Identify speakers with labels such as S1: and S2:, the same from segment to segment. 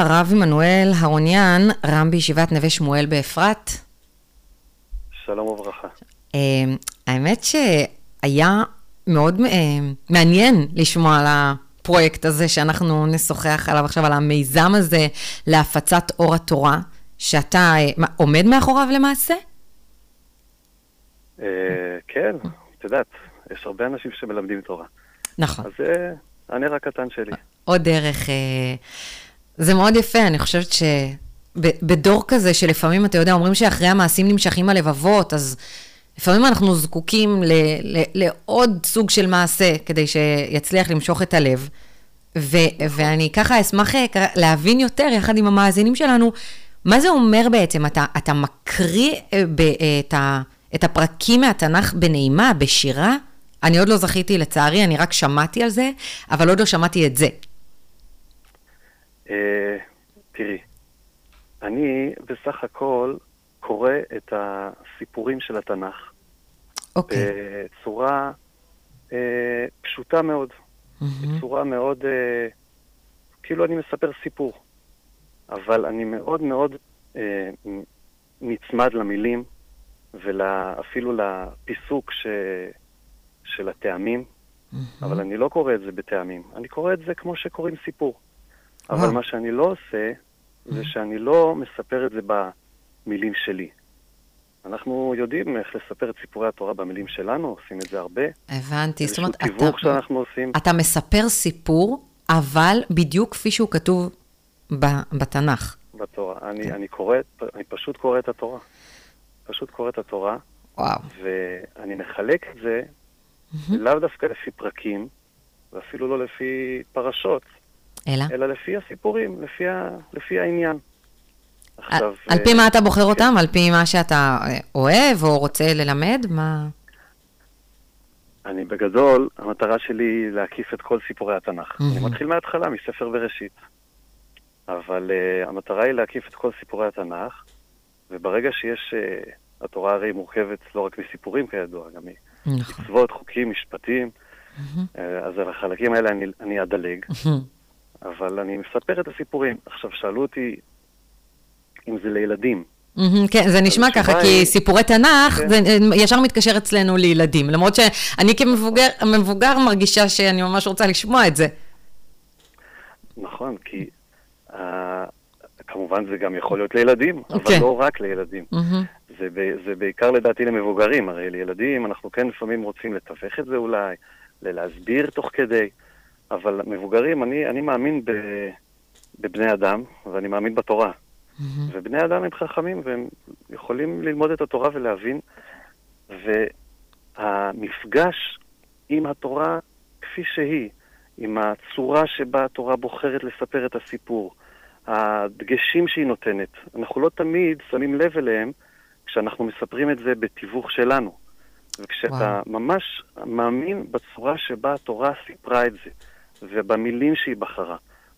S1: הרב עמנואל הרוניאן, רם בישיבת נווה שמואל באפרת.
S2: שלום וברכה.
S1: האמת שהיה מאוד מעניין לשמוע על הפרויקט הזה שאנחנו נשוחח עליו עכשיו, על המיזם הזה להפצת אור התורה, שאתה עומד מאחוריו למעשה?
S2: כן, את יודעת, יש הרבה אנשים שמלמדים תורה.
S1: נכון.
S2: אז זה הנר הקטן שלי.
S1: עוד דרך... זה מאוד יפה, אני חושבת שבדור כזה שלפעמים, אתה יודע, אומרים שאחרי המעשים נמשכים הלבבות, אז לפעמים אנחנו זקוקים ל, ל, לעוד סוג של מעשה כדי שיצליח למשוך את הלב. ו, ואני ככה אשמח להבין יותר, יחד עם המאזינים שלנו, מה זה אומר בעצם? אתה, אתה מקריא את, ה, את הפרקים מהתנ"ך בנעימה, בשירה? אני עוד לא זכיתי לצערי, אני רק שמעתי על זה, אבל עוד לא שמעתי את זה.
S2: תראי, אני בסך הכל קורא את הסיפורים של התנ"ך.
S1: אוקיי.
S2: בצורה אה, פשוטה מאוד.
S1: Mm-hmm.
S2: בצורה מאוד... אה, כאילו אני מספר סיפור. אבל אני מאוד מאוד אה, נצמד למילים ואפילו לפיסוק ש... של הטעמים. Mm-hmm. אבל אני לא קורא את זה בטעמים. אני קורא את זה כמו שקוראים סיפור. אבל מה שאני לא עושה, זה שאני לא מספר את זה במילים שלי. אנחנו יודעים איך לספר את סיפורי התורה במילים שלנו, עושים את זה הרבה.
S1: הבנתי, זאת אומרת,
S2: אתה... איזשהו תיווך שאנחנו עושים.
S1: אתה מספר סיפור, אבל בדיוק כפי שהוא כתוב בתנ"ך.
S2: בתורה. אני, אני קורא, אני פשוט קורא את התורה. פשוט קורא את התורה.
S1: וואו.
S2: ואני מחלק את זה לאו דווקא לפי פרקים, ואפילו לא לפי פרשות.
S1: אלא?
S2: אלא לפי הסיפורים, לפי, ה... לפי העניין.
S1: עכשיו... על פי מה אתה בוחר כן. אותם? על פי מה שאתה אוהב או רוצה ללמד? מה...
S2: אני בגדול, המטרה שלי היא להקיף את כל סיפורי התנ"ך. Mm-hmm. אני מתחיל מההתחלה, מספר בראשית. אבל uh, המטרה היא להקיף את כל סיפורי התנ"ך, וברגע שיש... Uh, התורה הרי מורכבת לא רק מסיפורים כידוע, גם מצוות, נכון. חוקים, משפטים. Mm-hmm. אז על החלקים האלה אני, אני אדלג. Mm-hmm. אבל אני מספר את הסיפורים. עכשיו, שאלו אותי אם זה לילדים.
S1: כן, זה נשמע ככה, כי סיפורי תנ"ך, זה ישר מתקשר אצלנו לילדים. למרות שאני כמבוגר מרגישה שאני ממש רוצה לשמוע את זה.
S2: נכון, כי כמובן זה גם יכול להיות לילדים, אבל
S1: אוקיי.
S2: לא רק לילדים. זה בעיקר לדעתי למבוגרים, הרי לילדים אנחנו כן לפעמים רוצים לתווך את זה אולי, להסביר תוך כדי. אבל מבוגרים, אני, אני מאמין ב, בבני אדם, ואני מאמין בתורה. Mm-hmm. ובני אדם הם חכמים, והם יכולים ללמוד את התורה ולהבין. והמפגש עם התורה כפי שהיא, עם הצורה שבה התורה בוחרת לספר את הסיפור, הדגשים שהיא נותנת, אנחנו לא תמיד שמים לב אליהם כשאנחנו מספרים את זה בתיווך שלנו. וכשאתה וואו. ממש מאמין בצורה שבה התורה סיפרה את זה, ובמילים שהיא בחרה,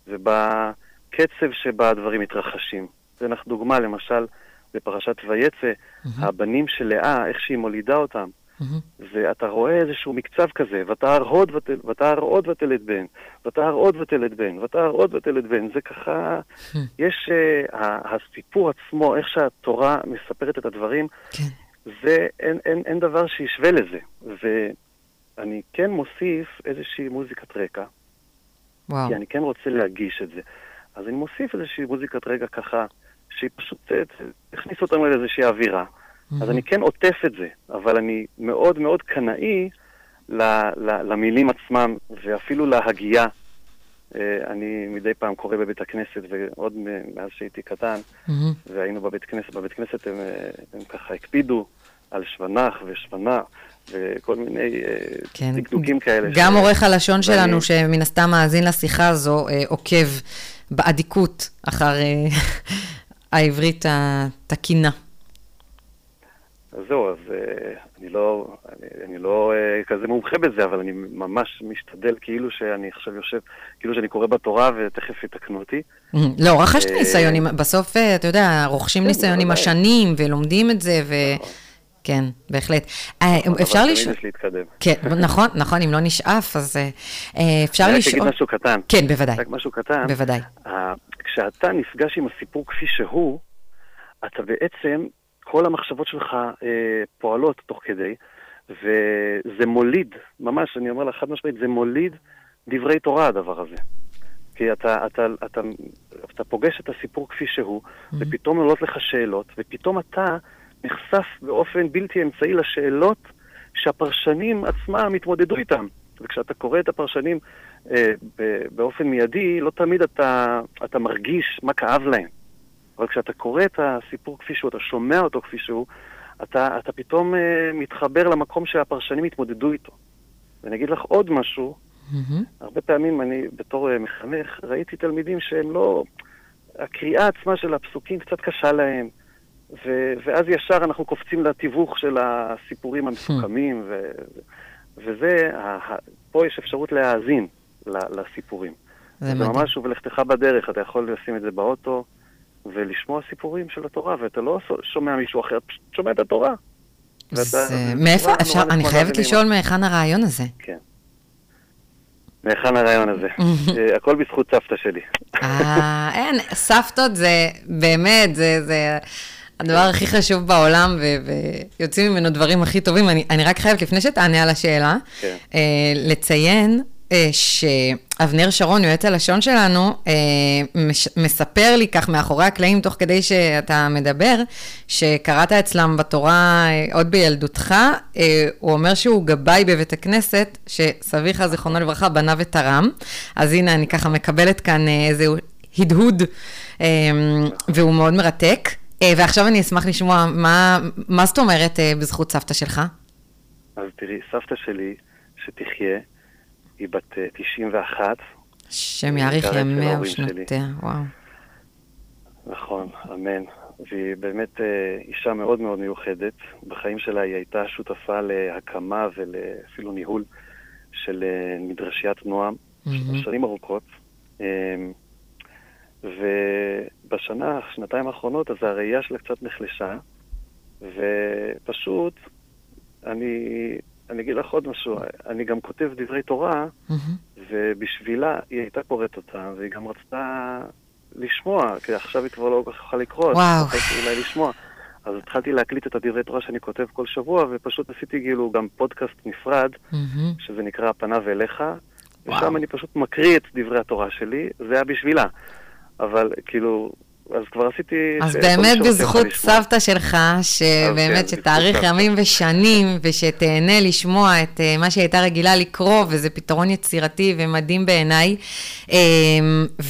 S2: ובקצב שבה הדברים מתרחשים. זה לך דוגמה, למשל, בפרשת ויצא, mm-hmm. הבנים של לאה, איך שהיא מולידה אותם, mm-hmm. ואתה רואה איזשהו מקצב כזה, ותער עוד, ותער עוד ותלד בן, ותער עוד ותלד בן, ותער עוד ותלד בן, זה ככה, mm-hmm. יש, uh, הסיפור עצמו, איך שהתורה מספרת את הדברים, כן. זה, אין, אין, אין דבר שישווה לזה. ואני כן מוסיף איזושהי מוזיקת רקע,
S1: וואו.
S2: כי אני כן רוצה להגיש את זה. אז אני מוסיף איזושהי מוזיקת רגע ככה, שהיא פשוט תכניס אותנו לאיזושהי אווירה. Mm-hmm. אז אני כן עוטף את זה, אבל אני מאוד מאוד קנאי ל, ל, למילים עצמם, ואפילו להגייה. אני מדי פעם קורא בבית הכנסת, ועוד מאז שהייתי קטן, mm-hmm. והיינו בבית כנסת, בבית כנסת הם, הם ככה הקפידו על שוונח ושוונה, וכל מיני כן. דקדוקים כאלה.
S1: גם ש... עורך הלשון ואני... שלנו, שמן הסתם מאזין לשיחה הזו, עוקב באדיקות אחר העברית התקינה.
S2: אז זהו, אז אני לא, אני, אני לא כזה מומחה בזה, אבל אני ממש משתדל כאילו שאני עכשיו יושב, כאילו שאני קורא בתורה ותכף יתקנו אותי.
S1: לא, רכשת ניסיון, בסוף, אתה יודע, רוכשים כן, ניסיון עם השנים ולומדים את זה, ו... כן, בהחלט.
S2: אפשר לשאול... אבל תמיד יש להתקדם.
S1: כן, נכון, נכון, אם לא נשאף, אז אפשר לשאול...
S2: אני רק אגיד משהו קטן.
S1: כן, בוודאי.
S2: רק משהו קטן.
S1: בוודאי.
S2: כשאתה נפגש עם הסיפור כפי שהוא, אתה בעצם, כל המחשבות שלך אה, פועלות תוך כדי, וזה מוליד, ממש, אני אומר לך חד משמעית, זה מוליד דברי תורה הדבר הזה. כי אתה, אתה, אתה, אתה, אתה פוגש את הסיפור כפי שהוא, mm-hmm. ופתאום עולות לך שאלות, ופתאום אתה נחשף באופן בלתי אמצעי לשאלות שהפרשנים עצמם התמודדו איתם. וכשאתה קורא את הפרשנים אה, באופן מיידי, לא תמיד אתה, אתה מרגיש מה כאב להם. אבל כשאתה קורא את הסיפור כפי שהוא, אתה שומע אותו כפי שהוא, אתה, אתה פתאום אה, מתחבר למקום שהפרשנים התמודדו איתו. ואני אגיד לך עוד משהו, mm-hmm. הרבה פעמים אני בתור אה, מחנך ראיתי תלמידים שהם לא... הקריאה עצמה של הפסוקים קצת קשה להם, ו, ואז ישר אנחנו קופצים לתיווך של הסיפורים המסוכמים, ו, וזה, פה יש אפשרות להאזין לסיפורים. זה, זה ממש, ולכתך בדרך, אתה יכול לשים את זה באוטו ולשמוע סיפורים של התורה, ואתה לא שומע מישהו אחר, פשוט שומע את התורה.
S1: זה... מאיפה אפשר, אני חייבת לשאול מהיכן הרעיון הזה.
S2: כן. מהיכן הרעיון הזה? אה, הכל בזכות סבתא שלי.
S1: אה, אין, סבתות זה באמת, זה... הדבר הכי חשוב בעולם, ויוצאים ממנו דברים הכי טובים. אני, אני רק חייבת, לפני שתענה על השאלה, כן. אה, לציין אה, שאבנר שרון, יועץ הלשון שלנו, אה, מש, מספר לי כך מאחורי הקלעים, תוך כדי שאתה מדבר, שקראת אצלם בתורה אה, עוד בילדותך, אה, הוא אומר שהוא גבאי בבית הכנסת, שסביך, זיכרונו לברכה, בנה ותרם. אז הנה, אני ככה מקבלת כאן אה, איזה הדהוד, אה, והוא מאוד מרתק. אה, ועכשיו אני אשמח לשמוע, מה, מה זאת אומרת אה, בזכות סבתא שלך?
S2: אז תראי, סבתא שלי, שתחיה, היא בת 91. אה,
S1: שם יאריך ימיה ושנותיה, וואו.
S2: נכון, אמן. והיא באמת אישה מאוד מאוד מיוחדת. בחיים שלה היא הייתה שותפה להקמה ואפילו ניהול של מדרשיית נועם, mm-hmm. שנים ארוכות. ובשנה, שנתיים האחרונות, אז הראייה שלה קצת נחלשה, ופשוט, אני, אני אגיד לך עוד משהו, אני גם כותב דברי תורה. ובשבילה היא הייתה קוראת אותה, והיא גם רצתה לשמוע, כי עכשיו היא כבר לא כל כך יכולה לקרוא,
S1: וואו.
S2: אז אולי לשמוע. אז התחלתי להקליט את הדברי תורה שאני כותב כל שבוע, ופשוט עשיתי כאילו גם פודקאסט נפרד, mm-hmm. שזה נקרא פניו אליך, ושם אני פשוט מקריא את דברי התורה שלי, זה היה בשבילה. אבל כאילו, אז כבר עשיתי...
S1: אז באמת בזכות סבתא שלך, שבאמת כן, שתאריך ימים ושנים, ושתהנה לשמוע את אה, מה שהיא הייתה רגילה לקרוא, וזה פתרון יצירתי ומדהים בעיניי. אמ,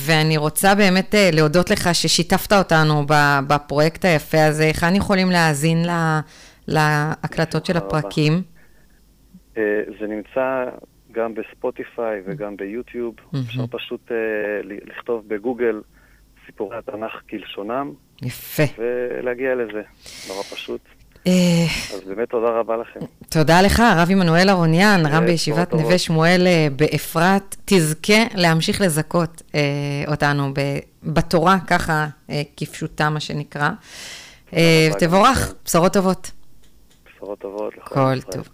S1: ואני רוצה באמת אה, להודות לך ששיתפת אותנו בפרויקט היפה הזה. היכן יכולים להאזין להקלטות של הפרקים?
S2: אה, זה נמצא גם בספוטיפיי וגם ביוטיוב. אפשר פשוט לכתוב בגוגל. סיפורי התנ"ך כלשונם.
S1: יפה.
S2: ולהגיע לזה, נורא פשוט. אה, אז באמת תודה רבה לכם.
S1: תודה לך, הרב עמנואל אהרוניאן, רם בישיבת נווה שמואל אה, באפרת. תזכה להמשיך לזכות אה, אותנו בתורה, ככה כפשוטה, מה שנקרא. תבורך, בשורות טובות.
S2: בשורות טובות.
S1: כל טוב.